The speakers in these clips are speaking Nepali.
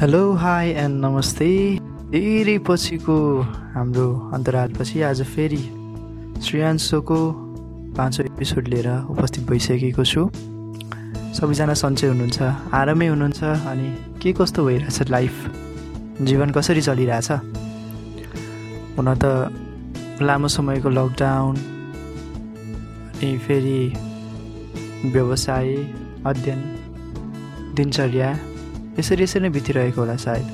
हेलो हाई एन्ड नमस्ते धेरै पछिको हाम्रो अन्तरालपछि आज फेरि श्रेयान्सोको पाँचौँ एपिसोड लिएर उपस्थित भइसकेको छु। सबैजना सन्चै हुनुहुन्छ आरामै हुनुहुन्छ अनि के कस्तो भइरहेछ लाइफ जीवन कसरी चलिरहेछ? हुन त लामो समयको लकडाउन अनि फेरि व्यवसाय अध्ययन दिनचर्या यसरी यसरी नै बितिरहेको होला सायद।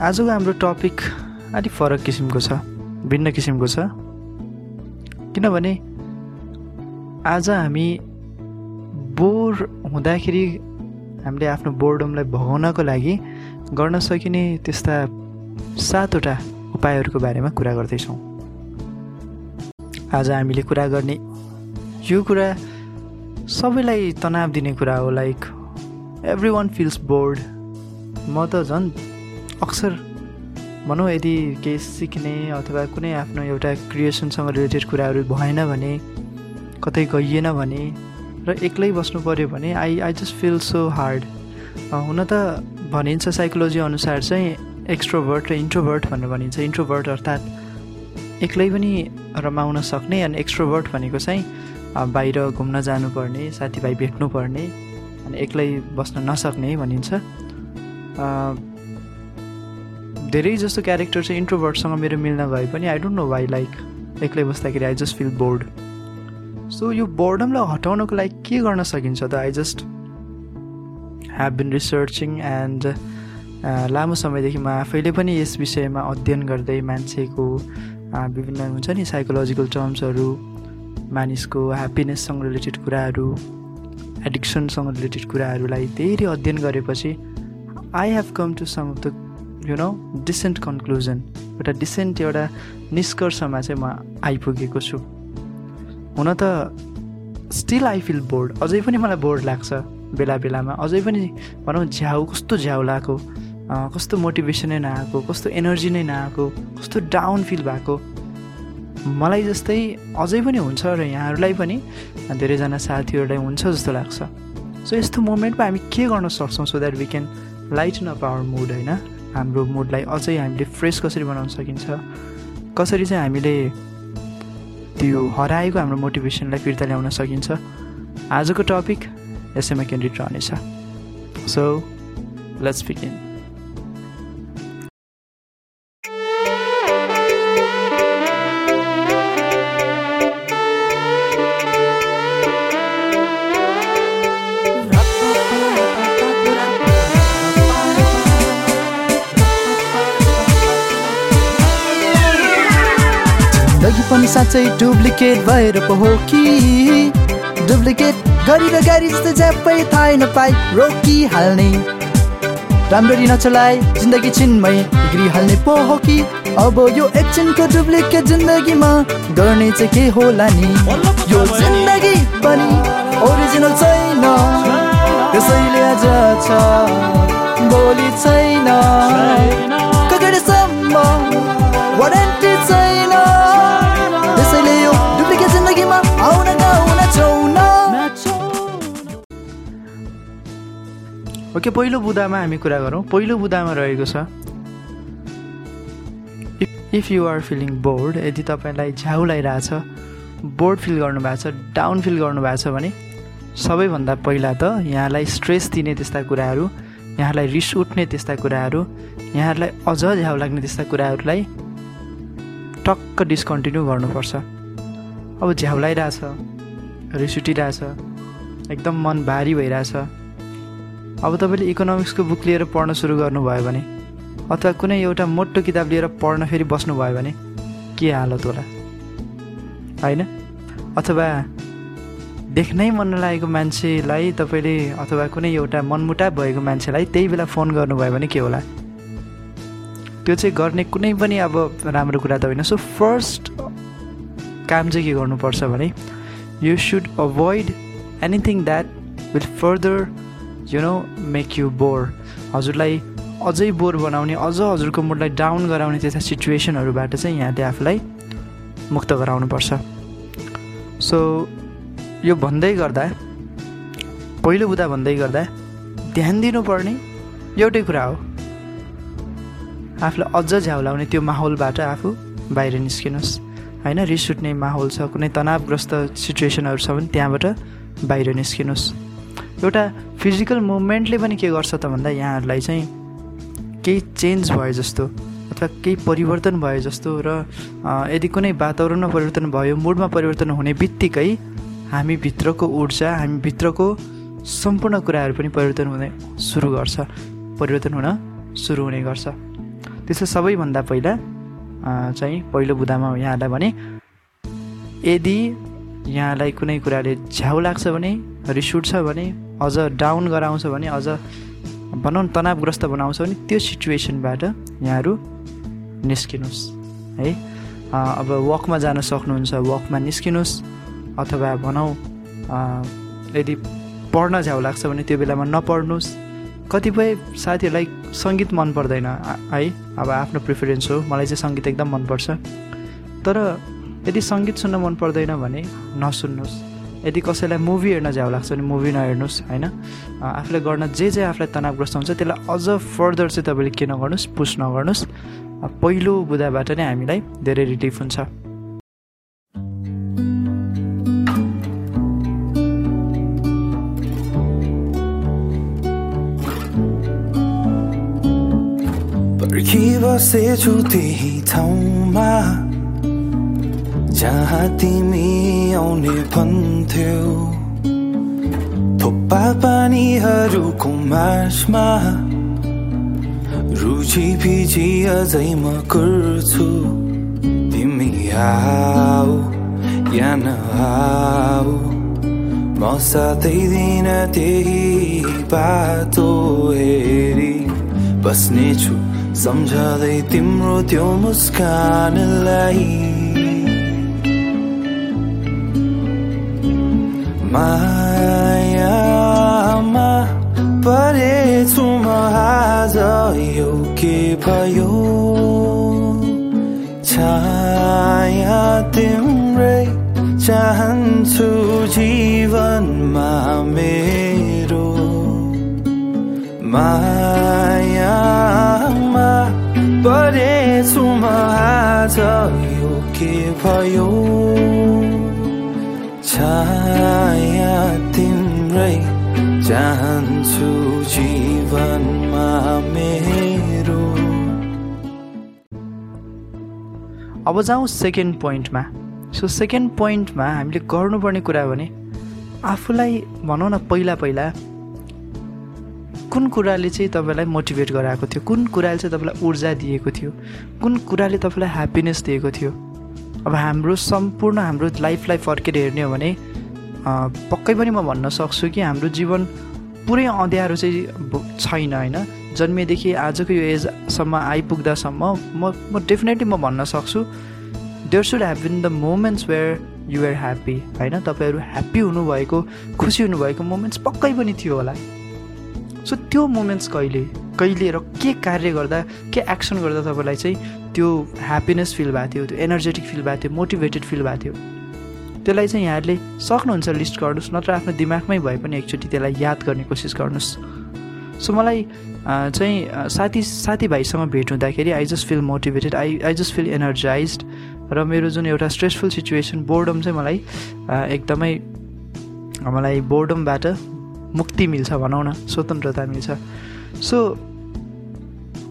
आजको हाम्रो टपिक अलिक फरक किसिमको छ भिन्न किसिमको छ। किनभने आज हामी बोर हुँदाखेरि हामीले आफ्नो बोर्डमलाई भगाउनको लागि गर्न सकिने त्यस्ता सातवटा उपायहरूको बारेमा कुरा गर्दैछौँ। आज हामीले कुरा गर्ने यो कुरा सबैलाई तनाव दिने कुरा हो like every one feels bored म त झन् अक्सर भनौँ यदि केही सिक्ने अथवा कुनै आफ्नो एउटा क्रिएसनसँग रिलेटेड कुराहरू भएन भने कतै गइएन भने र एक्लै बस्नु पऱ्यो भने I I just feel so hard हुन त भनिन्छ साइकोलोजी अनुसार चाहिँ एक्स्ट्रोभर्ट र इन्ट्रोभर्ट भनेर भनिन्छ। इन्ट्रोभर्ट अर्थात् एक्लै पनि रमाउन सक्ने अनि एक्स्ट्रोभर्ट भनेको चाहिँ बाहिर घुम्न जानुपर्ने साथीभाइ भेट्नुपर्ने अनि एक्लै बस्न नसक्ने भनिन्छ। धेरै जस्तो क्यारेक्टर चाहिँ इन्ट्रोभर्टसँग मेरो मिल्न गए पनि I don't know why like एक्लै बस्दाखेरि I just feel bored so यो बोर्डमलाई हटाउनको लागि के गर्न सकिन्छ त? I just have been researching and लामो समयदेखि म आफैले पनि यस विषयमा अध्ययन गर्दै मान्छेको विभिन्न हुन्छ नि साइकोलोजिकल टर्म्सहरू मानिसको ह्याप्पिनेससँग रिलेटेड कुराहरू एडिक्सनसँग रिलेटेड कुराहरूलाई धेरै अध्ययन गरेपछि I have come to some of the you know decent conclusion एउटा डिसेन्ट एउटा निष्कर्षमा चाहिँ म आइपुगेको छु। हुन त स्टिल आई फिल बोर्ड अझै पनि मलाई बोर्ड लाग्छ बेला बेलामा अझै पनि भनौँ झ्याउ कस्तो झ्याउ लगाएको कस्तो मोटिभेसनै नआएको कस्तो एनर्जी नै नआएको कस्तो डाउन फिल भएको। मलाई जस्तै अझै पनि हुन्छ र यहाँहरूलाई पनि धेरैजना साथीहरूलाई हुन्छ जस्तो लाग्छ। सो यस्तो मोमेन्टमा हामी के गर्न सक्छौँ so that we can lighten up our mood होइन? हाम्रो मुडलाई अझै हामीले फ्रेस कसरी बनाउन सकिन्छ? कसरी चाहिँ हामीले त्यो हराएको हाम्रो मोटिभेसनलाई फिर्ता ल्याउन सकिन्छ? आजको टपिक यसैमा केन्द्रित रहनेछ सो लेट्स बिगिन साँच्चै डुप्लिकेट भएर पो हो कि? डुप्लिकेट गरेर गाडी जस्तै ज्यापै थाहै नपाई रोकिहाल्ने। राम्ररी नचलाए जिन्दगी छिनमै बिग्रिहाल्ने पो हो कि? अब यो एकछिनको डुप्लिकेट जिन्दगीमा गर्ने चाहिँ के होला नि? यो जिन्दगी पनि ओरिजिनल छैन। त्यसैले आज छ भोलि छैन। ककडेसम्म वारेन्टी ओके पहिलो बुदामा हामी कुरा गरौँ। पहिलो बुदामा रहेको छ if you are feeling bored यदि तपाईँलाई झ्याउ लगाइरहेछ बोर्ड फिल गर्नुभएको छ डाउन फिल गर्नुभएको छ भने सबैभन्दा पहिला त यहाँलाई स्ट्रेस दिने त्यस्ता कुराहरू यहाँलाई रिस उठ्ने त्यस्ता कुराहरू यहाँहरूलाई अझ झ्याउ लाग्ने त्यस्ता कुराहरूलाई टक्क डिस्कन्टिन्यू गर्नुपर्छ। अब झ्याउ लगाइरहेछ रिस उठिरहेछ एकदम मन भारी भइरहेछ अब तपाईँले इकोनोमिक्सको बुक लिएर पढ्न सुरु गर्नुभयो भने अथवा कुनै एउटा मोटो किताब लिएर पढ्न फेरि बस्नुभयो भने के हालत होला? होइन? अथवा देख्नै मन नलागेको मान्छेलाई तपाईँले अथवा कुनै एउटा मनमुटाप भएको मान्छेलाई त्यही बेला फोन गर्नुभयो भने के होला? त्यो चाहिँ गर्ने कुनै पनि अब राम्रो कुरा त होइन। सो फर्स्ट काम चाहिँ के गर्नुपर्छ भने you should avoid anything that will further you know make you bore हजुरलाई अझै बोर बनाउने अझ हजुरको मुडलाई डाउन गराउने त्यस्ता सिचुएसनहरूबाट चाहिँ यहाँले आफूलाई मुक्त गराउनुपर्छ। सो यो भन्दै गर्दा पहिलो बुदा भन्दै गर्दा ध्यान दिनुपर्ने एउटै कुरा हो। आफूलाई अझ झ्याउलाउने त्यो माहौलबाट आफू बाहिर निस्किनुहोस्। होइन रिस उठ्ने माहौल छ कुनै तनावग्रस्त सिचुएसनहरू छ भने त्यहाँबाट बाहिर निस्किनुहोस्। एउटा फिजिकल मुभमेन्टले पनि के गर्छ त भन्दा यहाँहरूलाई चाहिँ केही चेन्ज भयो जस्तो अथवा केही परिवर्तन भयो जस्तो र यदि कुनै वातावरणमा परिवर्तन भयो मुडमा परिवर्तन हुने बित्तिकै हामीभित्रको ऊर्जा हामीभित्रको सम्पूर्ण कुराहरू पनि परिवर्तन हुने सुरु गर्छ परिवर्तन हुन सुरु हुने गर्छ। त्यसो सबैभन्दा पहिला चाहिँ पहिलो बुदामा यहाँलाई भने यदि यहाँलाई कुनै कुराले झ्याउ लाग्छ भने रिस उठ्छ भने अझ डाउन गराउँछ भने अझ भनौँ तनावग्रस्त बनाउँछ भने त्यो सिचुएसनबाट यहाँहरू निस्किनुहोस्। है अब वकमा जान सक्नुहुन्छ वकमा निस्किनुहोस् अथवा भनौँ यदि पढ्न झ्याउ लाग्छ भने त्यो बेलामा नपढ्नुहोस्। कतिपय साथीहरूलाई सङ्गीत मन पर्दैन है अब आफ्नो प्रिफरेन्स हो मलाई चाहिँ सङ्गीत एकदम मनपर्छ तर यदि सङ्गीत सुन्न मन पर्दैन भने नसुन्नुहोस्। यदि कसैलाई मुभी हेर्न झ्याउ लाग्छ भने मुभी नहेर्नुहोस् होइन? आफूले गर्न जे जे आफूलाई तनावग्रस्त हुन्छ त्यसलाई अझ फर्दर चाहिँ तपाईँले के नगर्नुहोस् पुस नगर्नुहोस्। पहिलो बुदाबाट नै हामीलाई धेरै रिलिफ हुन्छ। बसेछु त्यही ठाउँमा। जहाँ तिमी आउने भन्थ्यौ। थोप्पा पानीहरूको मार्चमा रुचि फिजी अझै म गर्छु तिमी आऊ या नआऊ म साथै दिन त्यही बाटो हेरी बस्नेछु। सम्झँदै तिम्रो त्यो मुस्कानलाई। मायामा परेछु म आज यो के भयो? छाया तिम्रै चाहन्छु जीवनमा मेरो। मायामा परेछु म आज यो के भयो? छाया तिम्रै चाहन्छु जीवनमा मेरो। अब जाउँ सेकेन्ड पोइन्टमा सो सेकेन्ड पोइन्टमा हामीले गर्नुपर्ने कुरा भने आफूलाई भनौँ न पहिला पहिला कुन कुराले चाहिँ तपाईँलाई मोटिभेट गराएको थियो? कुन कुराले चाहिँ तपाईँलाई ऊर्जा दिएको थियो? कुन कुराले तपाईँलाई ह्याप्पिनेस दिएको थियो? अब हाम्रो सम्पूर्ण हाम्रो लाइफलाई फर्केर हेर्ने हो भने पक्कै पनि म भन्न सक्छु कि हाम्रो जीवन पुरै अँध्यारो चाहिँ छैन होइन? जन्मेदेखि आजको यो एजसम्म आइपुग्दासम्म म म डेफिनेटली म भन्न सक्छु there should have been the moments where you're happy होइन? तपाईँहरू ह्याप्पी हुनुभएको खुसी हुनुभएको मोमेन्ट्स पक्कै पनि थियो होला। सो त्यो मोमेन्ट्स कहिले? कहिले र के कार्य गर्दा के एक्सन गर्दा तपाईँलाई चाहिँ त्यो ह्याप्पिनेस फिल भएको थियो त्यो एनर्जेटिक फिल भएको थियो मोटिभेटेड फिल भएको थियो? त्यसलाई चाहिँ यहाँहरूले सक्नुहुन्छ लिस्ट गर्नुहोस् नत्र आफ्नो दिमागमै भए पनि एकचोटि त्यसलाई याद गर्ने कोसिस गर्नुहोस्। सो मलाई चाहिँ साथी साथीभाइसँग भेट हुँदाखेरि I just feel motivated I I just feel energize र मेरो जुन एउटा स्ट्रेसफुल सिचुएसन बोर्डम चाहिँ मलाई एकदमै मलाई बोर्डमबाट मुक्ति मिल्छ भनौँ न स्वतन्त्रता मिल्छ। So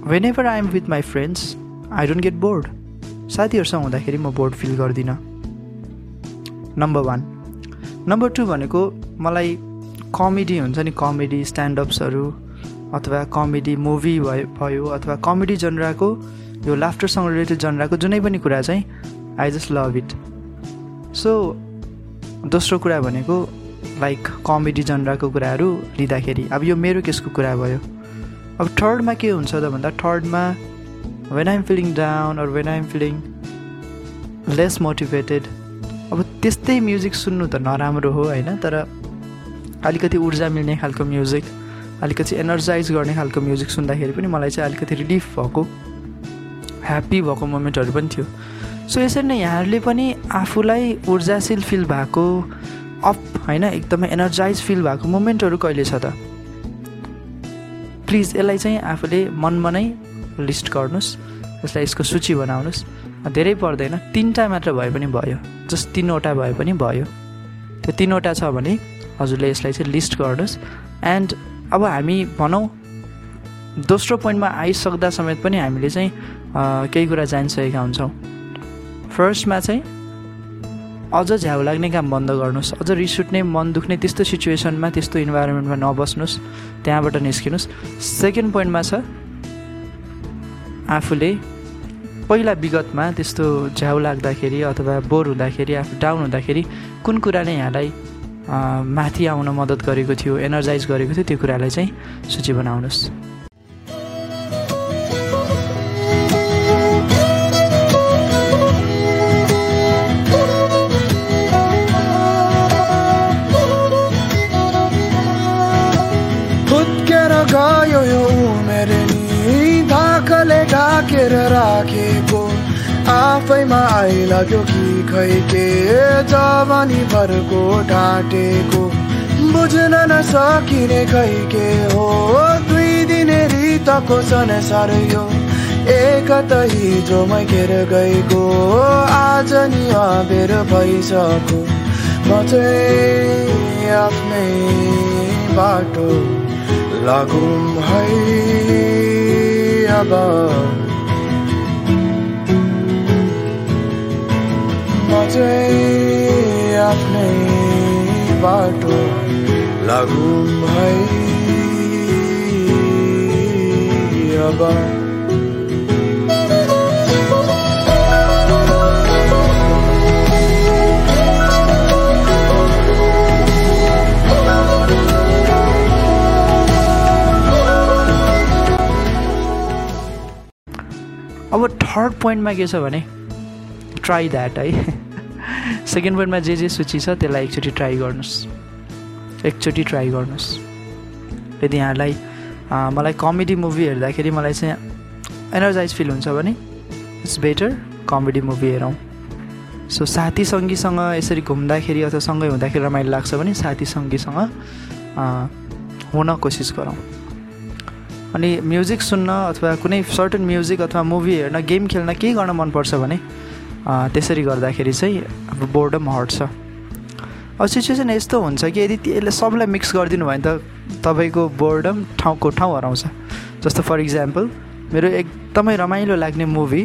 whenever I am with my friends I don't get bored साथीहरूसँग हुँदाखेरि म बोर्ड फिल गर्दिनँ। नम्बर वान नम्बर टू भनेको मलाई कमेडी हुन्छ नि कमेडी स्ट्यान्डअप्सहरू अथवा कमेडी मुभी भयो भयो अथवा कमेडी जनराको यो लाफ्टरसँग रिलेटेड जनराको जुनै पनि कुरा चाहिँ I just love it so दोस्रो कुरा भनेको लाइक कमेडी जनराको कुराहरू लिँदाखेरि। अब यो मेरो केसको कुरा भयो। अब थर्डमा के हुन्छ त भन्दा थर्डमा when I'm feeling down or when I'm feeling less motivated अब त्यस्तै म्युजिक सुन्नु त नराम्रो हो होइन? तर अलिकति ऊर्जा मिल्ने खालको म्युजिक अलिकति एनर्जाइज गर्ने खालको म्युजिक सुन्दाखेरि पनि मलाई चाहिँ अलिकति रिलिफ भएको ह्याप्पी भएको मोमेन्टहरू पनि थियो। सो यसरी नै यहाँहरूले पनि आफूलाई ऊर्जाशील फिल भएको अप होइन एकदमै एनर्जाइज फिल भएको मोमेन्टहरू कहिले छ त? प्लिज यसलाई चाहिँ आफूले मनमा नै लिस्ट गर्नुहोस् यसलाई यसको सूची बनाउनुहोस्। धेरै पर्दैन तिनवटा मात्र भए पनि भयो जस्ट तिनवटा भए पनि भयो। त्यो तिनवटा छ भने हजुरले यसलाई चाहिँ लिस्ट गर्नुहोस्। एन्ड अब हामी भनौँ दोस्रो पोइन्टमा आइसक्दा समेत पनि हामीले चाहिँ केही कुरा जानिसकेका हुन्छौँ। फर्स्टमा चाहिँ अझ झ्याउ लाग्ने काम बन्द गर्नुहोस्। अझ रिस उठ्ने मन दुख्ने त्यस्तो सिचुएसनमा त्यस्तो इन्भाइरोमेन्टमा नबस्नुहोस्। त्यहाँबाट निस्किनुहोस्। सेकेन्ड पोइन्टमा छ आफूले पहिला विगतमा त्यस्तो झ्याउ लाग्दाखेरि अथवा बोर हुँदाखेरि आफू डाउन हुँदाखेरि कुन कुराले यहाँलाई माथि आउन मद्दत गरेको थियो एनर्जाइज गरेको थियो त्यो कुरालाई चाहिँ सूची बनाउनुहोस्। आफैमा आइलाग्यो कि खै के? जवानी भरको ढाँटेको। बुझ्न नसकिने खै के हो? दुई दिने रितको संसार यो एक त हिजो मैकेर गएको। आज नि अबेर भइसक्यो। म चाहिँ आफ्नै बाटो लागौँ है अब। आफ्नै बाटो लागौँ है अब अब थर्ड पोइन्टमा के छ भने ट्राई द्याट है सेकेन्ड पोइन्टमा जे जे सूची छ त्यसलाई एकचोटि ट्राई गर्नुहोस् एकचोटि ट्राई गर्नुहोस् यदि यहाँलाई मलाई कमेडी मुभी हेर्दाखेरि मलाई चाहिँ एनर्जाइज फिल हुन्छ भने इट्स बेटर कमेडी मुभी हेरौँ। सो साथी सङ्गीसँग यसरी घुम्दाखेरि अथवा सँगै हुँदाखेरि रमाइलो लाग्छ भने साथी सङ्गीसँग हुन कोसिस गरौँ। अनि म्युजिक सुन्न अथवा कुनै सर्टन म्युजिक अथवा मुभी हेर्न गेम खेल्न केही गर्न मनपर्छ भने त्यसरी गर्दाखेरि चाहिँ अब बोर्डम हट्छ अब सिचुएसन यस्तो हुन्छ कि यदि यसले सबलाई मिक्स गरिदिनु भयो भने त तपाईँको बोर्डम ठाउँको ठाउँ हराउँछ। जस्तो फर इक्जाम्पल मेरो एकदमै रमाइलो लाग्ने मुभी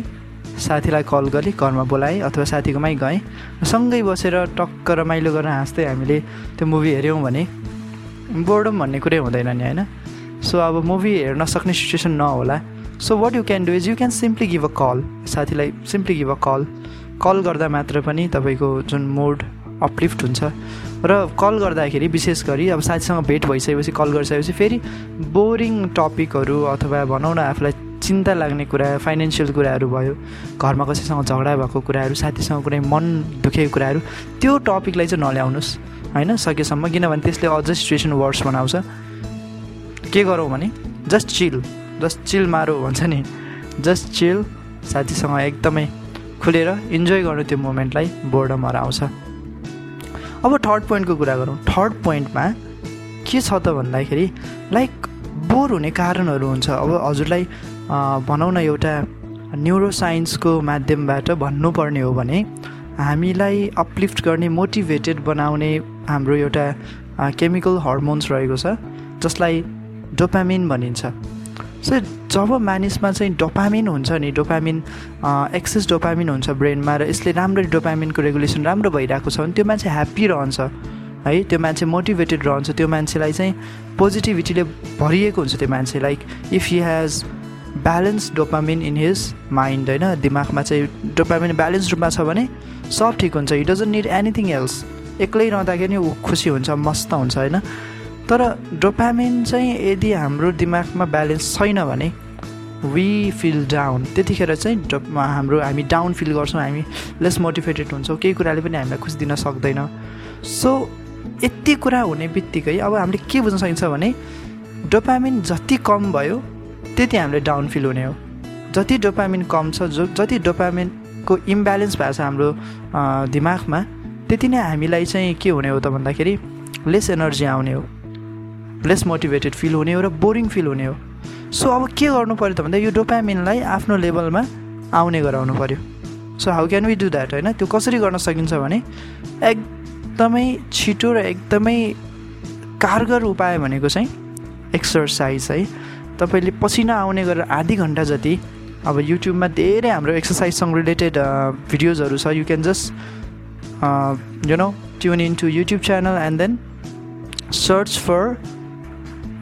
साथीलाई कल गरेँ घरमा बोलाएँ अथवा साथीकोमै गएँ। सँगै बसेर टक्क रमाइलो गरेर हाँस्दै हामीले त्यो मुभी हेऱ्यौँ भने। बोर्डम भन्ने कुरै हुँदैन नि होइन? सो अब मुभी हेर्न सक्ने सिचुएसन नहोला। So what you can do is you can simply give a call साथीलाई simply give a call call गर्दा मात्र पनि तपाईँको जुन मुड अपलिफ्ट हुन्छ र कल गर्दाखेरि विशेष गरी अब साथीसँग भेट भइसकेपछि कल गरिसकेपछि फेरि बोरिङ टपिकहरू अथवा भनौँ न आफूलाई चिन्ता लाग्ने कुरा फाइनेन्सियल कुराहरू भयो घरमा कसैसँग झगडा भएको कुराहरू साथीसँग कुनै मन दुखेको कुराहरू त्यो टपिकलाई चाहिँ नल्याउनुहोस् होइन? सकेसम्म किनभने त्यसले अझ सिचुएसन वर्स बनाउँछ। के गरौँ भने जस्ट चिल जस्ट चिल मारो भन्छ नि। जस्ट चिल साथीसँग एकदमै खुलेर इन्जोय गर्नु त्यो मोमेन्टलाई बोर्डम हराउँछ अब थर्ड पोइन्टको कुरा गरौँ। थर्ड पोइन्टमा के छ त भन्दाखेरि लाइक बोर हुने कारणहरू हुन्छ। अब हजुरलाई भनौँ न एउटा न्युरो साइन्सको माध्यमबाट भन्नुपर्ने हो भने हामीलाई अपलिफ्ट गर्ने मोटिभेटेड बनाउने हाम्रो एउटा केमिकल हर्मोन्स रहेको छ जसलाई डोपामिन भनिन्छ। सो जब मानिसमा चाहिँ डोपामिन हुन्छ नि डोपामिन एक्सेस डोपामिन हुन्छ ब्रेनमा र यसले राम्ररी डोपामिनको रेगुलेसन राम्रो भइरहेको छ भने त्यो मान्छे ह्याप्पी रहन्छ। है त्यो मान्छे मोटिभेटेड रहन्छ। त्यो मान्छेलाई चाहिँ पोजिटिभिटीले भरिएको हुन्छ त्यो मान्छे। Like if he has balance dopamine in his mind होइन दिमागमा चाहिँ डोपामिन ब्यालेन्स रूपमा छ भने सब ठिक हुन्छ। He doesn't need anything else एक्लै रहँदाखेरि ऊ खुसी हुन्छ मस्त हुन्छ होइन। तर डोपामिन चाहिँ यदि हाम्रो दिमागमा ब्यालेन्स छैन भने वी फिल डाउन त्यतिखेर चाहिँ हाम्रो हामी डाउन फिल गर्छौँ हामी लेस मोटिभेटेड हुन्छौँ। केही कुराले पनि हामीलाई खुसी दिन सक्दैन। सो यति कुरा हुने बित्तिकै अब हामीले के बुझ्न सकिन्छ भने डोपामिन जति कम भयो त्यति हामीले डाउन फिल हुने हो। जति डोपामिन कम छ जो जति डोपामिनको इम्ब्यालेन्स भएको छ हाम्रो दिमागमा त्यति नै हामीलाई चाहिँ के हुने हो त भन्दाखेरि लेस एनर्जी आउने हो। लेस मोटिभेटेड फिल हुने हो र बोरिङ फिल हुने हो। सो अब के गर्नु पऱ्यो त भन्दा यो डोपामिनलाई आफ्नो लेभलमा आउने गराउनु पऱ्यो so how can we do that होइन? त्यो कसरी गर्न सकिन्छ भने एकदमै छिटो र एकदमै कारगर उपाय भनेको चाहिँ एक्सर्साइज है। तपाईँले पसिना आउने गरेर आधी घन्टा जति अब युट्युबमा धेरै हाम्रो एक्सर्साइजसँग रिलेटेड भिडियोजहरू छ। You can just you know tune in to YouTube channel and then search for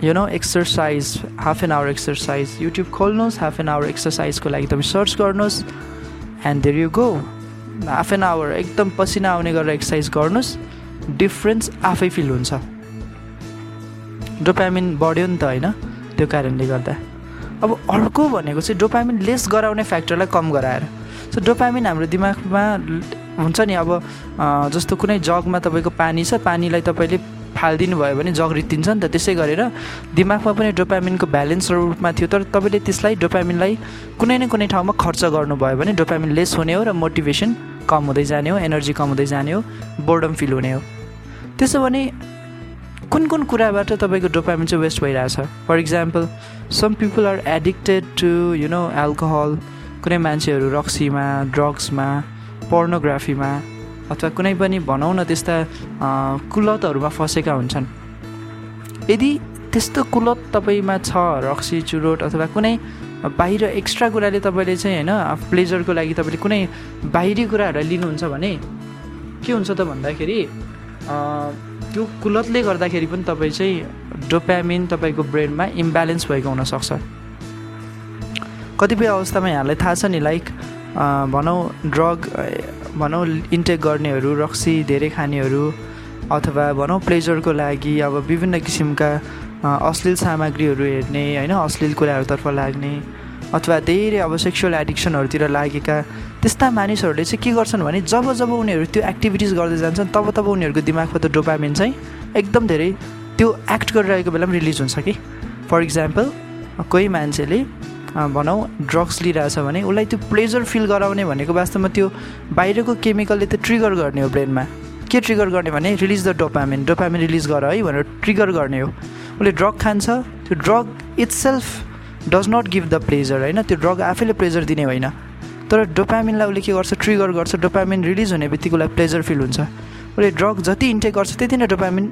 you know exercise half an hour exercise YouTube खोल्नुहोस् हाफ एन आवर एक्सर्साइजको लागि तपाईँ सर्च गर्नुहोस् and there you go half an hour एकदम पसिना आउने गरेर एक्सर्साइज गर्नुहोस्. डिफ्रेन्स आफै फिल हुन्छ. डोपामिन बढ्यो नि त होइन त्यो कारणले गर्दा. अब अर्को भनेको चाहिँ डोपामिन लेस गराउने फ्याक्टरलाई कम गराएर. सो डोपामिन हाम्रो दिमागमा हुन्छ नि अब जस्तो कुनै जगमा तपाईँको पानी छ पानीलाई तपाईँले फालिदिनु भयो भने जग रित्तिन्छ नि त त्यसै गरेर दिमागमा पनि डोपामिनको ब्यालेन्स रूपमा थियो तर तपाईँले त्यसलाई डोपामिनलाई कुनै न कुनै ठाउँमा खर्च गर्नुभयो भने डोपामिन लेस हुने हो र मोटिभेसन कम हुँदै जाने हो एनर्जी कम हुँदै जाने हो बोर्डम फिल हुने हो। त्यसो भने कुन कुन कुराबाट तपाईँको डोपामिन चाहिँ वेस्ट भइरहेछ? For example some people are addicted to you know alcohol कुनै मान्छेहरू रक्सीमा ड्रग्समा पोर्नोग्राफीमा अथवा कुनै पनि भनौँ न त्यस्ता कुलतहरूमा फँसेका हुन्छन्। यदि त्यस्तो कुलत तपाईँमा छ रक्सी चुरोट अथवा कुनै बाहिर एक्स्ट्रा कुराले तपाईँले चाहिँ होइन प्लेजरको लागि तपाईँले कुनै बाहिरी कुराहरूलाई लिनुहुन्छ भने के हुन्छ त भन्दाखेरि त्यो कुलतले गर्दाखेरि पनि तपाईँ चाहिँ डोप्यामिन तपाईँको ब्रेनमा इम्ब्यालेन्स भएको हुनसक्छ। कतिपय अवस्थामा यहाँलाई थाहा छ नि लाइक भनौँ ड्रग भनौँ इन्टेक गर्नेहरू रक्सी धेरै खानेहरू अथवा भनौँ प्लेजरको लागि अब विभिन्न किसिमका अश्लील सामग्रीहरू हेर्ने होइन अश्लील कुराहरूतर्फ लाग्ने अथवा धेरै अब सेक्सुअल एडिक्सनहरूतिर लागेका त्यस्ता मानिसहरूले चाहिँ के गर्छन् भने जब जब उनीहरू त्यो एक्टिभिटिज गर्दै जान्छन् तब तब उनीहरूको दिमागमा त डोपामिन चाहिँ एकदम धेरै त्यो एक्ट गरिरहेको बेला पनि रिलिज हुन्छ कि? फर इक्जाम्पल कोही मान्छेले भनौँ ड्रग्स लिइरहेछ भने उसलाई त्यो प्लेजर फिल गराउने भनेको वास्तवमा त्यो बाहिरको केमिकलले त ट्रिगर गर्ने हो ब्रेनमा। के ट्रिगर गर्ने भने release the dopamine dopamine release गर है भनेर ट्रिगर गर्ने हो। उसले ड्रग खान्छ त्यो drug its self does not give the pleasure होइन त्यो ड्रग आफैले प्लेजर दिने होइन। तर डोपामिनलाई उसले के गर्छ? ट्रिगर गर्छ डोपामिन रिलिज हुने बित्तिकै उसलाई प्लेजर फिल हुन्छ। उसले ड्रग जति इन्टेक गर्छ त्यति नै डोपामिन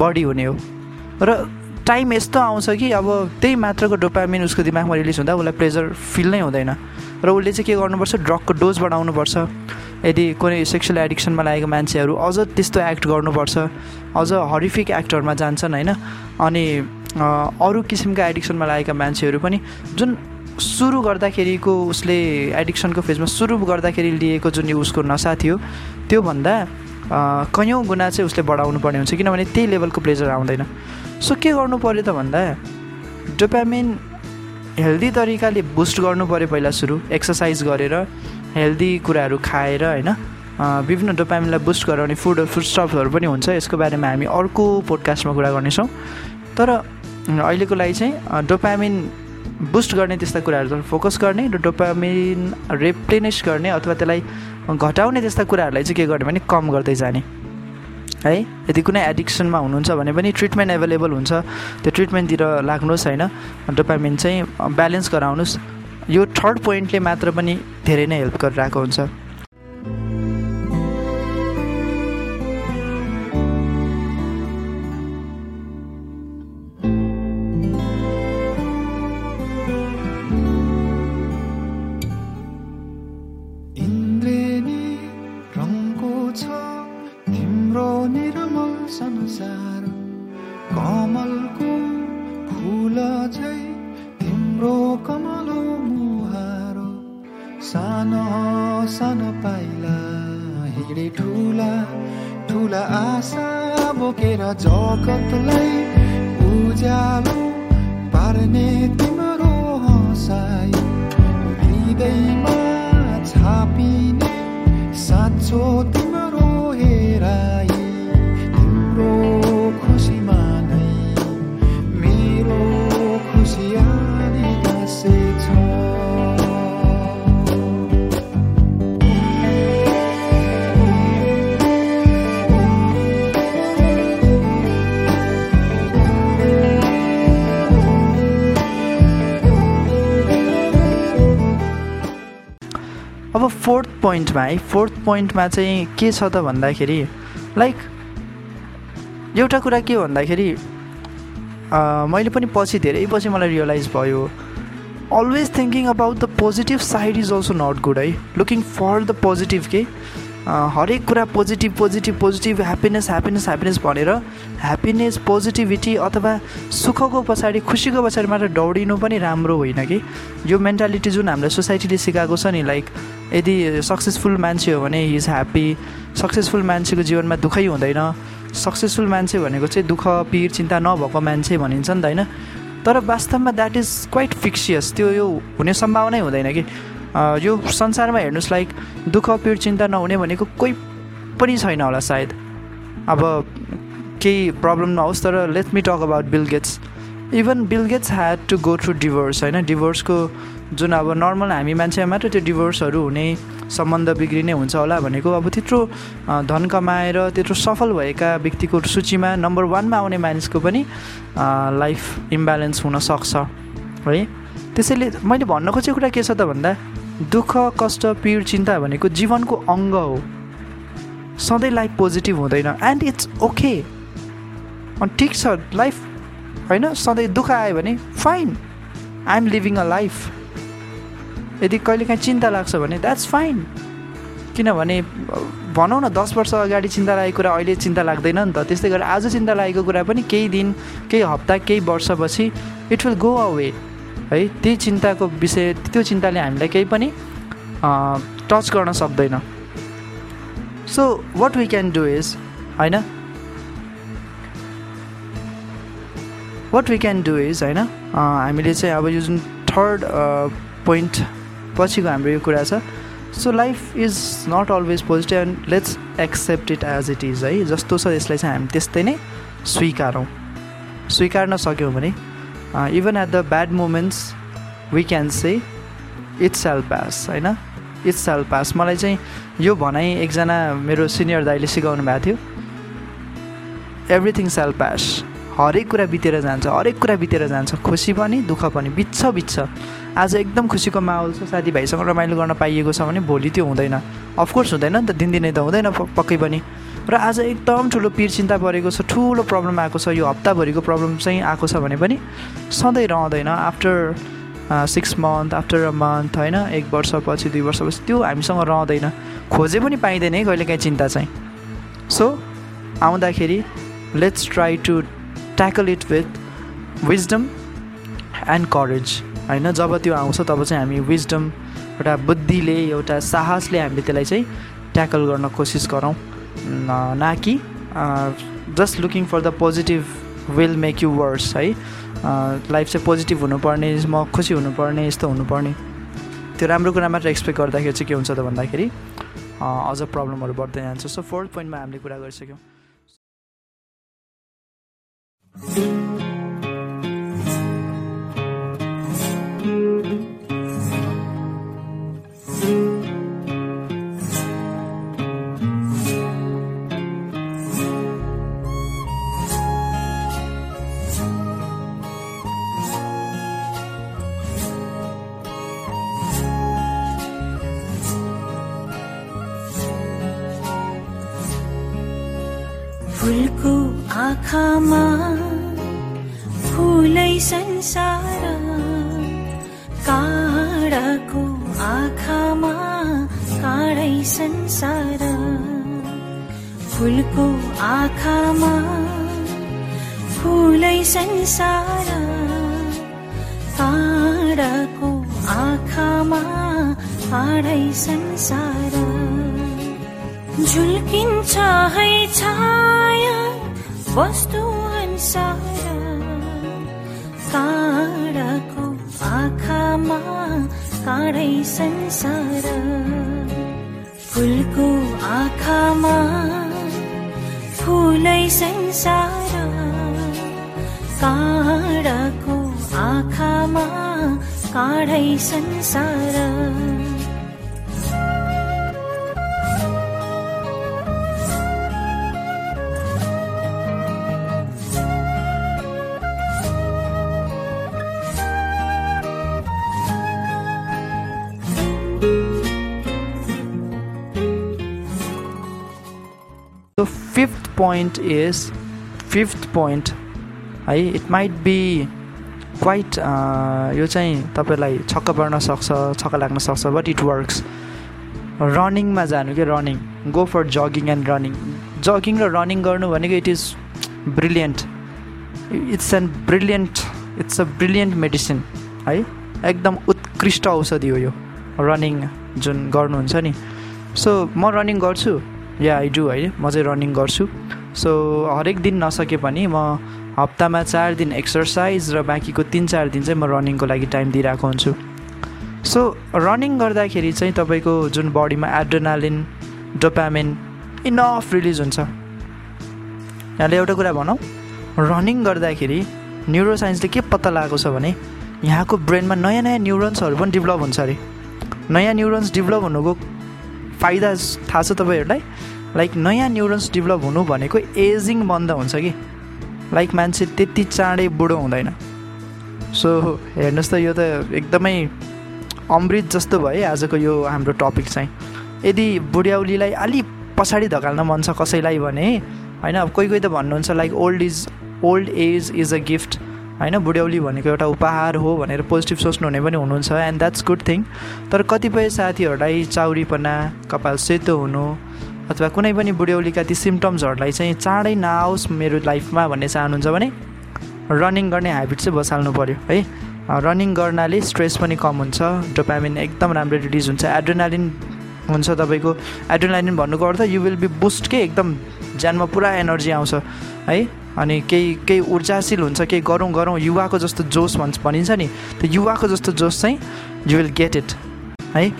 बढी हुने हो। र टाइम यस्तो आउँछ कि अब त्यही मात्रको डोपामिन उसको दिमागमा रिलिज हुँदा उसलाई प्लेजर फिल नै हुँदैन। र उसले चाहिँ के गर्नुपर्छ? ड्रगको डोज बढाउनुपर्छ। यदि कुनै सेक्सुअल एडिक्सनमा लागेको मान्छेहरू अझ त्यस्तो एक्ट गर्नुपर्छ अझ हरिफिक एक्टरमा जान्छन् होइन? अनि अरू किसिमका एडिक्सनमा लागेका मान्छेहरू पनि जुन सुरु गर्दाखेरिको उसले एडिक्सनको फेजमा सुरु गर्दाखेरि लिएको जुन उसको नसा थियो त्योभन्दा कैयौँ गुणा चाहिँ उसले बढाउनु पर्ने हुन्छ किनभने त्यही लेभलको प्लेजर आउँदैन। सो के गर्नु पऱ्यो त भन्दा? डोपामिन हेल्दी तरिकाले बुस्ट गर्नु पऱ्यो पहिला सुरु एक्सर्साइज गरेर हेल्दी कुराहरू खाएर होइन? विभिन्न डोपामिनलाई बुस्ट गराउने फुड फुड स्टप्सहरू पनि हुन्छ यसको बारेमा हामी अर्को पोडकास्टमा कुरा गर्नेछौँ। तर अहिलेको लागि चाहिँ डोपामिन बुस्ट गर्ने त्यस्ता कुराहरूतिर फोकस गर्ने र डोपामिन रेप्लेनिस गर्ने अथवा त्यसलाई घटाउने त्यस्ता कुराहरूलाई चाहिँ के गर्ने भने कम गर्दै जाने। है? यदि कुनै एडिक्सनमा हुनुहुन्छ भने पनि ट्रिटमेन्ट एभाइलेबल हुन्छ त्यो ट्रिटमेन्टतिर लाग्नुहोस् होइन। डोपामिन चाहिँ ब्यालेन्स गराउनुहोस्। यो थर्ड पोइन्टले मात्र पनि धेरै नै हेल्प गरिरहेको हुन्छ। सानो पाइला हिँडे ठुला ठुला आशा बोकेर जगतलाई उज्यालो पार्ने तिम्रो हँसाई हृदयमा छापिने साँचो फोर्थ पोइन्टमा है। फोर्थ पोइन्टमा चाहिँ के छ त भन्दाखेरि लाइक एउटा कुरा के भन्दाखेरि मैले पनि पछि धेरै पछि मलाई रियलाइज भयो always thinking about the positive side is also not good है। लुकिङ फर द पोजिटिभ के? हरेक कुरा positive positive positive happiness happiness happiness भनेर ह्याप्पिनेस पोजिटिभिटी अथवा सुखको पछाडि खुसीको पछाडि मात्र दौडिनु पनि राम्रो होइन कि? यो मेन्टालिटी जुन हाम्रो सोसाइटीले सिकाएको छ नि लाइक यदि सक्सेसफुल मान्छे हो भने इज ह्याप्पी सक्सेसफुल मान्छेको जीवनमा दुःखै हुँदैन सक्सेसफुल मान्छे भनेको चाहिँ दुःख पिर चिन्ता नभएको मान्छे भनिन्छ नि त होइन? तर वास्तवमा द्याट इज क्वाइट फिक्सियस त्यो यो हुने सम्भावनै हुँदैन कि? यो संसारमा हेर्नुहोस् लाइक दुःख पिर चिन्ता नहुने भनेको कोही पनि छैन होला सायद। अब केही प्रब्लम नहोस् तर let me talk about Bill Gates even Bill Gates had to go through divorce होइन? डिभोर्सको जुन अब नर्मल हामी मान्छे मात्र त्यो डिभोर्सहरू हुने सम्बन्ध बिग्रिने हुन्छ होला भनेको अब त्यत्रो धन कमाएर त्यत्रो सफल भएका व्यक्तिको सूचीमा नम्बर वानमा आउने मानिसको पनि लाइफ इम्ब्यालेन्स हुनसक्छ है? त्यसैले मैले भन्न खोजेको कुरा के छ त भन्दा दुःख कष्ट पीड चिन्ता भनेको जीवनको अङ्ग हो। सधैँ लाइफ पोजिटिभ हुँदैन। एन्ड इट्स ओके अनि ठिक छ लाइफ होइन? सधैँ दुःख आयो भने fine I am living a life यदि कहिलेकाहीँ चिन्ता लाग्छ भने द्याट्स फाइन किनभने भनौँ न दस वर्ष अगाडि चिन्ता लागेको कुरा अहिले चिन्ता लाग्दैन नि त। त्यस्तै गरेर आज चिन्ता लागेको कुरा पनि केही दिन केही हप्ता केही वर्षपछि इट विल गो अवे है त्यही चिन्ताको विषय त्यो चिन्ताले हामीलाई केही पनि टच गर्न सक्दैन। So what we can do is होइन? What we can do is होइन? हामीले चाहिँ अब यो जुन थर्ड पोइन्ट पछिको हाम्रो यो कुरा छ so life is not always positive and let's accept it as it is है? जस्तो छ यसलाई चाहिँ हामी त्यस्तै नै स्वीकारौँ। स्वीकार्न सक्यौँ भने even at the bad moments we can say it's shall pass होइन? इट्स सेल पास मलाई चाहिँ यो भनाइ एकजना मेरो सिनियर दाइले सिकाउनु भएको थियो। एभ्रिथिङ सेल पास हरेक कुरा बितेर जान्छ हरेक कुरा बितेर जान्छ। खुसी पनि दुःख पनि बित्छ बित्छ आज एकदम खुसीको माहौल छ साथीभाइसँग रमाइलो गर्न पाइएको छ भने भोलि त्यो हुँदैन। अफकोर्स हुँदैन नि त दिनदिनै त हुँदैन पक्कै पनि। र आज एकदम ठुलो पिर चिन्ता परेको छ ठुलो प्रब्लम आएको छ यो हप्ताभरिको प्रब्लम चाहिँ आएको छ भने पनि सधैँ रहँदैन। After six month after a month होइन एक वर्षपछि दुई वर्षपछि त्यो हामीसँग रहँदैन। खोजे पनि पाइँदैन है कहिलेकाहीँ चिन्ता चाहिँ। सो आउँदाखेरि let's try to tackle it with wisdom and courage होइन? जब त्यो आउँछ तब चाहिँ हामी विजडम एउटा बुद्धिले एउटा साहसले हामीले त्यसलाई चाहिँ ट्याकल गर्न कोसिस गरौँ। न कि just looking for the positive will make you worse है? लाइफ चाहिँ पोजिटिभ हुनुपर्ने म खुसी हुनुपर्ने यस्तो हुनुपर्ने। त्यो राम्रो कुरा मात्र एक्सपेक्ट गर्दाखेरि चाहिँ के हुन्छ त भन्दाखेरि अझ प्रब्लमहरू बढ्दै जान्छ। सो फोर्थ पोइन्टमा हामीले कुरा गरिसक्यौँ। संसार फुलको आँखामा फुलै संसार काँडाको आँखामा काँडै संसार झुल्किन्छ है छाया वस्तु अनुसार काँडाको आँखामा काँडै संसार फुलको आँखामा फुलै संसार काँडाको आँखामा काँडै संसार। पोइन्ट इज फिफ्थ पोइन्ट है इट माइट बी क्वाइट यो चाहिँ तपाईँलाई छक्क पर्न सक्छ छक्क लाग्न सक्छ बट इट वर्क्स रनिङमा जानु क्या running. Go for jogging and running jogging र रनिङ गर्नु भनेको it is brilliant it's an brilliant it's a brilliant medicine है? एकदम उत्कृष्ट औषधि हो यो. रनिङ जुन गर्नुहुन्छ नि. सो म रनिङ गर्छु। या आई डु है म चाहिँ रनिङ गर्छु. सो हरेक दिन नसके पनि म हप्तामा चार दिन एक्सर्साइज र बाँकीको तिन चार दिन चाहिँ म रनिङको लागि टाइम दिइरहेको हुन्छु। सो रनिङ गर्दाखेरि चाहिँ तपाईँको जुन बडीमा एड्रोनालिन डोपामिन इनफ रिलिज हुन्छ। यहाँले एउटा कुरा भनौँ। रनिङ गर्दाखेरि न्युरोसाइन्सले के पत्ता लगाएको छ भने यहाँको ब्रेनमा नयाँ नयाँ न्युरोन्सहरू पनि डेभलप हुन्छ अरे। नयाँ न्युरोन्स डेभलप हुनुको फाइदा थाहा छ तपाईँहरूलाई? लाइक नयाँ न्युरोन्स डेभलप हुनु भनेको एजिङ बन्द हुन्छ कि? लाइक मान्छे त्यति चाँडै बुढो हुँदैन। सो हेर्नुहोस् त यो त एकदमै अमृत जस्तो भयो आजको यो हाम्रो टपिक चाहिँ। यदि बुढ्याउलीलाई अलि पछाडि धकाल्न मन छ कसैलाई भने होइन अब कोही कोही त भन्नुहुन्छ like old is old age is a gift होइन बुढ्यौली भनेको एउटा उपहार हो भनेर पोजिटिभ सोच्नुहुने पनि हुनुहुन्छ एन्ड द्याट्स गुड थिङ तर कतिपय साथीहरूलाई चाउरीपना कपाल सेतो हुनु अथवा कुनै पनि बुढ्यौलीका ती सिम्टम्सहरूलाई चाहिँ चाँडै नआओस् मेरो लाइफमा भन्ने चाहनुहुन्छ भने रनिङ गर्ने हेबिट चाहिँ बसाल्नु पऱ्यो है? रनिङ गर्नाले स्ट्रेस पनि कम हुन्छ डोपामिन एकदम राम्रो रिलिज हुन्छ एड्रोनालिन हुन्छ तपाईँको। एड्रोनालिन भन्नुको अर्थ यु विल बी बुस्ट के एकदम ज्यानमा पुरा एनर्जी आउँछ है? अनि केही केही ऊर्जाशील हुन्छ केही गरौँ गरौँ युवाको जस्तो जोस भन्छ भनिन्छ नि त्यो युवाको जस्तो जोस चाहिँ यु विल गेट इट है?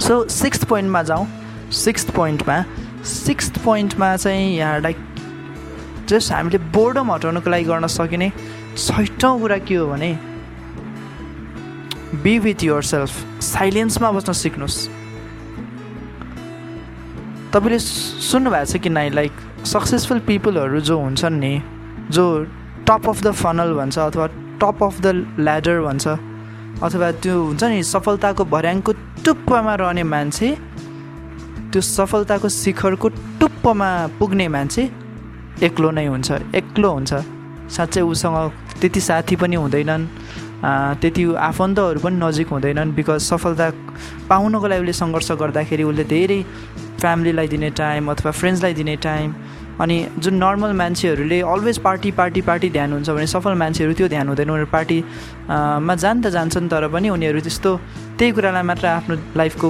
सो सिक्स पोइन्टमा जाउँ। सिक्स पोइन्टमा सिक्स पोइन्टमा चाहिँ यहाँलाई जस्ट हामीले बोर्डम हटाउनुको लागि गर्न सकिने छैटौँ कुरा के हो भने बी विथ युर सेल्फ साइलेन्समा बस्न सिक्नुहोस्। तपाईँले सुन्नुभएको छ कि नै लाइक सक्सेसफुल पिपलहरू जो हुन्छन् नि जो टप अफ द फनल भन्छ अथवा टप अफ द ल्याडर भन्छ अथवा त्यो हुन्छ नि सफलताको भर्याङको टुप्पमा रहने मान्छे त्यो सफलताको शिखरको टुप्पमा पुग्ने मान्छे एक्लो नै हुन्छ एक्लो हुन्छ। साँच्चै उसँग त्यति साथी पनि हुँदैनन् त्यति आफन्तहरू पनि नजिक हुँदैनन् बिकज सफलता पाउनको लागि उसले सङ्घर्ष गर्दाखेरि उसले धेरै फ्यामिलीलाई दिने टाइम अथवा फ्रेन्ड्सलाई दिने टाइम अनि जुन नर्मल मान्छेहरूले अलवेज पार्टी पार्टी पार्टी ध्यान हुन्छ भने सफल मान्छेहरू त्यो ध्यान हुँदैन। उनीहरू पार्टीमा जान त जान्छन् तर पनि उनीहरू त्यस्तो त्यही कुरालाई मात्र आफ्नो लाइफको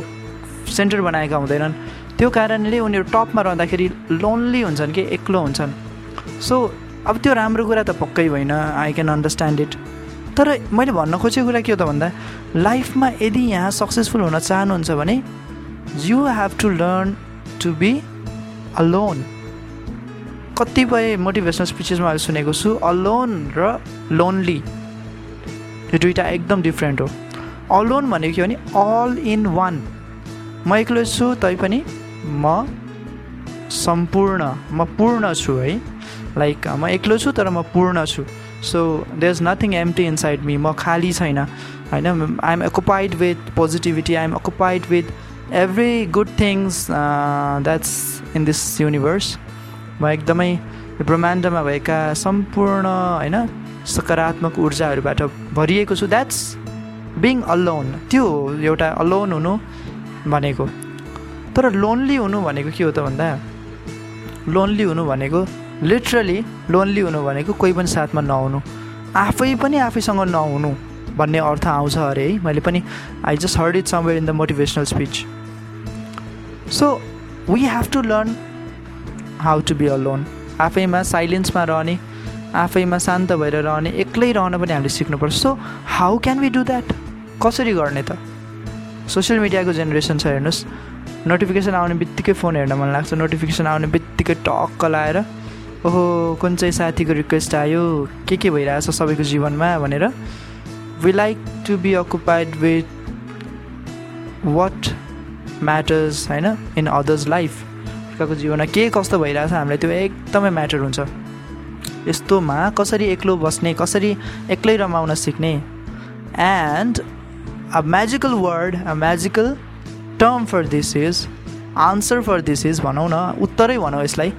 सेन्टर बनाएका हुँदैनन्। त्यो कारणले उनीहरू टपमा रहँदाखेरि लोन्ली हुन्छन् कि एक्लो हुन्छन्। सो अब त्यो राम्रो कुरा त पक्कै होइन आई क्यान अन्डरस्ट्यान्ड इट तर मैले भन्न खोजेको कुरा के हो त भन्दा लाइफमा यदि यहाँ सक्सेसफुल हुन चाहनुहुन्छ भने you have to learn to be alone कतिपय मोटिभेसनल स्पिचेसमा मैले सुनेको छु। अलोन र लोन्ली यो दुइटा एकदम डिफ्रेन्ट हो। अलोन भनेको के भने अल इन वान म एक्लो छु तैपनि म सम्पूर्ण म पूर्ण छु है। लाइक म एक्लो छु तर म पूर्ण छु। So there is nothing empty inside me म खाली छैन। होइन I am occupied with positivity I am occupied with every good things that's in this universe म एकदमै ब्रह्माण्डमा भएका सम्पूर्ण होइन सकारात्मक ऊर्जाहरूबाट भरिएको छु। द्याट्स बिङ अलोन त्यो हो एउटा अलोन हुनु भनेको। तर लोन्ली हुनु भनेको के हो त भन्दा? लोन्ली हुनु भनेको लिटरली लोन्ली हुनु भनेको कोही पनि साथमा नहुनु। आफै पनि आफैसँग नहुनु भन्ने अर्थ आउँछ अरे है। मैले पनि I just heard it somewhere in the motivational speech so we have to learn how to be alone आफैमा साइलेन्समा रहने आफैमा शान्त भएर रहने एक्लै रहन पनि हामीले सिक्नुपर्छ। So how can we do that कसरी गर्ने त? सोसियल मिडियाको जेनेरेसन छ हेर्नुहोस्। नोटिफिकेसन आउने बित्तिकै फोन हेर्न मन लाग्छ। नोटिफिकेसन आउने बित्तिकै टक्क लाएर ओहो कुन चाहिँ साथीको रिक्वेस्ट आयो? के के भइरहेछ सबैको जीवनमा? भनेर we like to be occupied with what matters होइन इन अदर्स लाइफ अर्काको जीवनमा के कस्तो भइरहेछ हामीलाई त्यो एकदमै म्याटर हुन्छ। यस्तोमा कसरी एक्लो बस्ने कसरी एक्लै रमाउन सिक्ने? And a magical word a magical term for this is answer for this is भनौँ न उत्तरै भनौँ यसलाई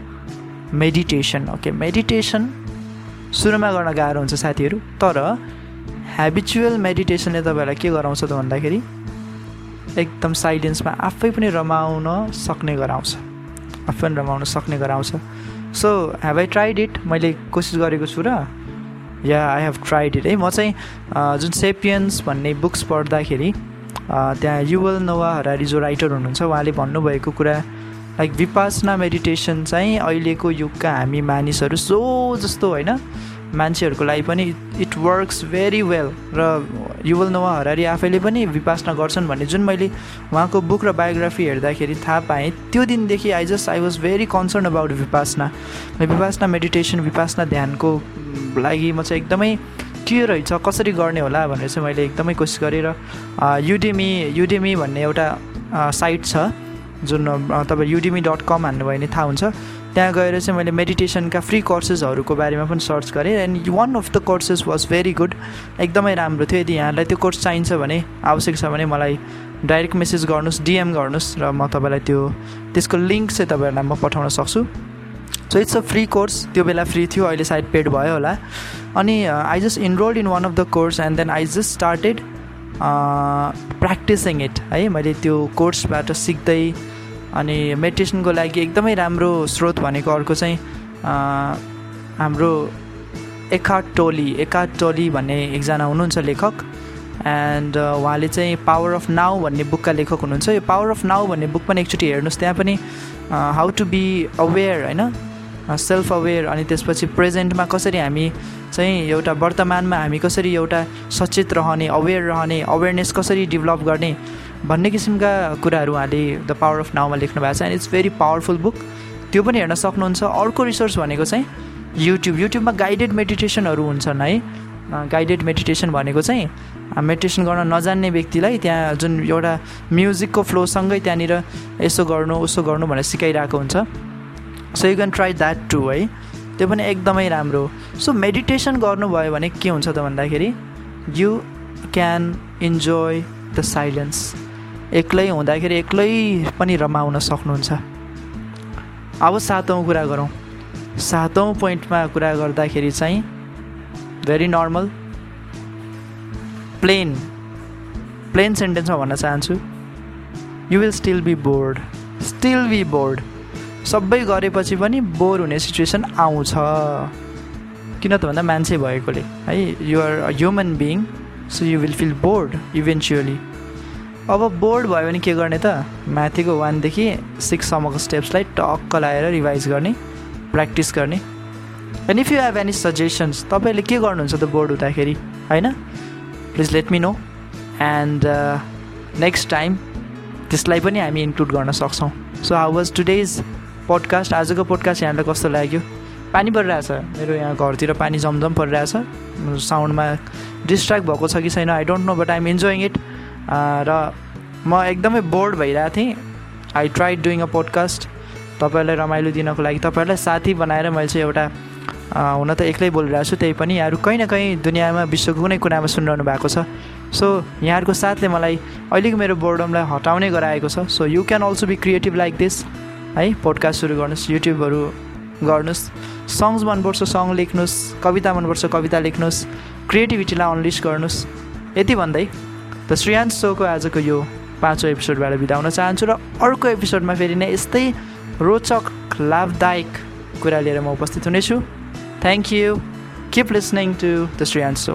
मेडिटेसन ओके मेडिटेसन सुरुमा गर्न गाह्रो हुन्छ साथीहरू तर ह्याबिचुअल मेडिटेसनले तपाईँहरूलाई के गराउँछ त भन्दाखेरि एकदम साइलेन्समा आफै पनि रमाउन सक्ने गराउँछ। आफै रमाउन सक्ने गराउँछ। So have I tried it मैले कोसिस गरेको छु र। या आई हेभ ट्राइड इट है म चाहिँ जुन सेपियन्स भन्ने बुक्स पढ्दाखेरि त्यहाँ युवल नोवा हरारी जो राइटर हुनुहुन्छ उहाँले भन्नुभएको कुरा लाइक विपासना मेडिटेसन चाहिँ अहिलेको युगका हामी मानिसहरू सो जस्तो होइन। मान्छेहरूको लागि पनि इट वर्क्स भेरी वेल र युवल नोवा हरारी आफैले पनि विपासना गर्छन् भन्ने जुन मैले उहाँको बुक र बायोग्राफी हेर्दाखेरि थाहा पाएँ त्यो दिनदेखि I just I was very concern about Vipassana. Vipassana meditation Vipassana ध्यानको लागि म चाहिँ एकदमै के रहेछ कसरी गर्ने होला भनेर चाहिँ मैले एकदमै कोसिस गरेँ र युडेमी युडेमी भन्ने एउटा साइट छ जुन तपाईँ युडिमी डट कम हान्नुभयो भने थाहा हुन्छ। त्यहाँ गएर चाहिँ मैले मेडिटेसनका फ्री कोर्सेसहरूको बारेमा पनि सर्च गरेँ and one of the courses was very good एकदमै राम्रो थियो। यदि यहाँलाई त्यो कोर्स चाहिन्छ भने आवश्यक छ भने मलाई डाइरेक्ट मेसेज गर्नुहोस् डिएम गर्नुहोस् र म तपाईँलाई त्यो त्यसको लिङ्क चाहिँ तपाईँहरूलाई म पठाउन सक्छु। So it's a free course त्यो बेला फ्री थियो अहिले सायद पेड भयो होला। अनि I just enrolled in one of the course and then I just started practising it है मैले त्यो कोर्सबाट सिक्दै अनि मेडिटेसनको लागि एकदमै राम्रो स्रोत भनेको अर्को चाहिँ हाम्रो एकाट टोली एकाट टोली भन्ने एकजना हुनुहुन्छ लेखक। एन्ड उहाँले चाहिँ पावर अफ नाउ भन्ने बुकका लेखक हुनुहुन्छ। यो पावर अफ नाउ भन्ने बुक पनि एकचोटि हेर्नुहोस् त्यहाँ पनि हाउ टु बी अवेर होइन? सेल्फ अवेर अनि त्यसपछि प्रेजेन्टमा कसरी हामी चाहिँ एउटा वर्तमानमा हामी कसरी एउटा सचेत रहने अवेर रहने अवेरनेस कसरी डेभलप गर्ने भन्ने किसिमका कुराहरू उहाँले द पावर अफ नाउमा लेख्नु भएको छ and it's very powerful book त्यो पनि हेर्न सक्नुहुन्छ। अर्को रिसोर्स भनेको चाहिँ युट्युब युट्युबमा गाइडेड मेडिटेसनहरू हुन्छन् है। गाइडेड मेडिटेसन भनेको चाहिँ मेडिटेसन गर्न नजान्ने व्यक्तिलाई त्यहाँ जुन एउटा म्युजिकको फ्लोसँगै त्यहाँनिर यसो गर्नु उसो गर्नु भनेर सिकाइरहेको हुन्छ। So you can try that too है। त्यो पनि एकदमै राम्रो सो मेडिटेसन गर्नुभयो भने के हुन्छ त भन्दाखेरि you can enjoy the silence. एक्लै हुँदाखेरि एक्लै पनि रमाउन सक्नुहुन्छ। अब सातौँ कुरा गरौँ। सातौँ पोइन्टमा कुरा गर्दाखेरि चाहिँ भेरी नर्मल प्लेन प्लेन सेन्टेन्समा भन्न चाहन्छु। You will still be bored still be bored सबै गरेपछि पनि बोर हुने सिचुएसन आउँछ। किन त भन्दा मान्छे भएकोले। है you're a human being so you will feel bored eventually अब बोर्ड भयो भने के गर्ने त? माथिको वानदेखि सिक्ससम्मको स्टेप्सलाई टक्क लगाएर रिभाइज गर्ने प्र्याक्टिस गर्ने. And if you have any suggestions तपाईँले के गर्नुहुन्छ त बोर्ड हुँदाखेरि? होइन? Please let me know and next time त्यसलाई पनि हामी इन्क्लुड गर्न सक्छौँ. So how was today's podcast आजको पोडकास्ट यहाँलाई कस्तो लाग्यो? पानी परिरहेछ। मेरो यहाँ घरतिर पानी जमजम परिरहेछ। साउन्डमा डिस्ट्र्याक्ट भएको छ कि छैन I don't know but I'm enjoying it र म एकदमै बोर्ड भइरहेको थिएँ। I try doing a podcast तपाईँहरूलाई रमाइलो दिनको लागि तपाईँहरूलाई साथी बनाएर मैले चाहिँ एउटा हुन त एक्लै बोलिरहेको छु त्यही पनि यहाँहरू कहीँ न कहीँ दुनियाँमा विश्वको कुनै कुनामा सुनिरहनु भएको छ। सो यहाँहरूको साथले मलाई अहिलेको मेरो बोर्डमलाई हटाउने गराएको छ। So you can also be creative like this है पोडकास्ट सुरु गर्नुहोस्। युट्युबहरू गर्नुहोस् सङ्ग्स मनपर्छ सङ्ग लेख्नुहोस् कविता मनपर्छ कविता लेख्नुहोस् क्रिएटिभिटीलाई अनलिस गर्नुहोस् यति भन्दै द श्रेयान्स सोको आजको यो पाँचौँ एपिसोडबाट बिताउन चाहन्छु र अर्को एपिसोडमा फेरि नै यस्तै रोचक लाभदायक कुरा लिएर म उपस्थित हुनेछु। Thank you keep listening to the Shreyans so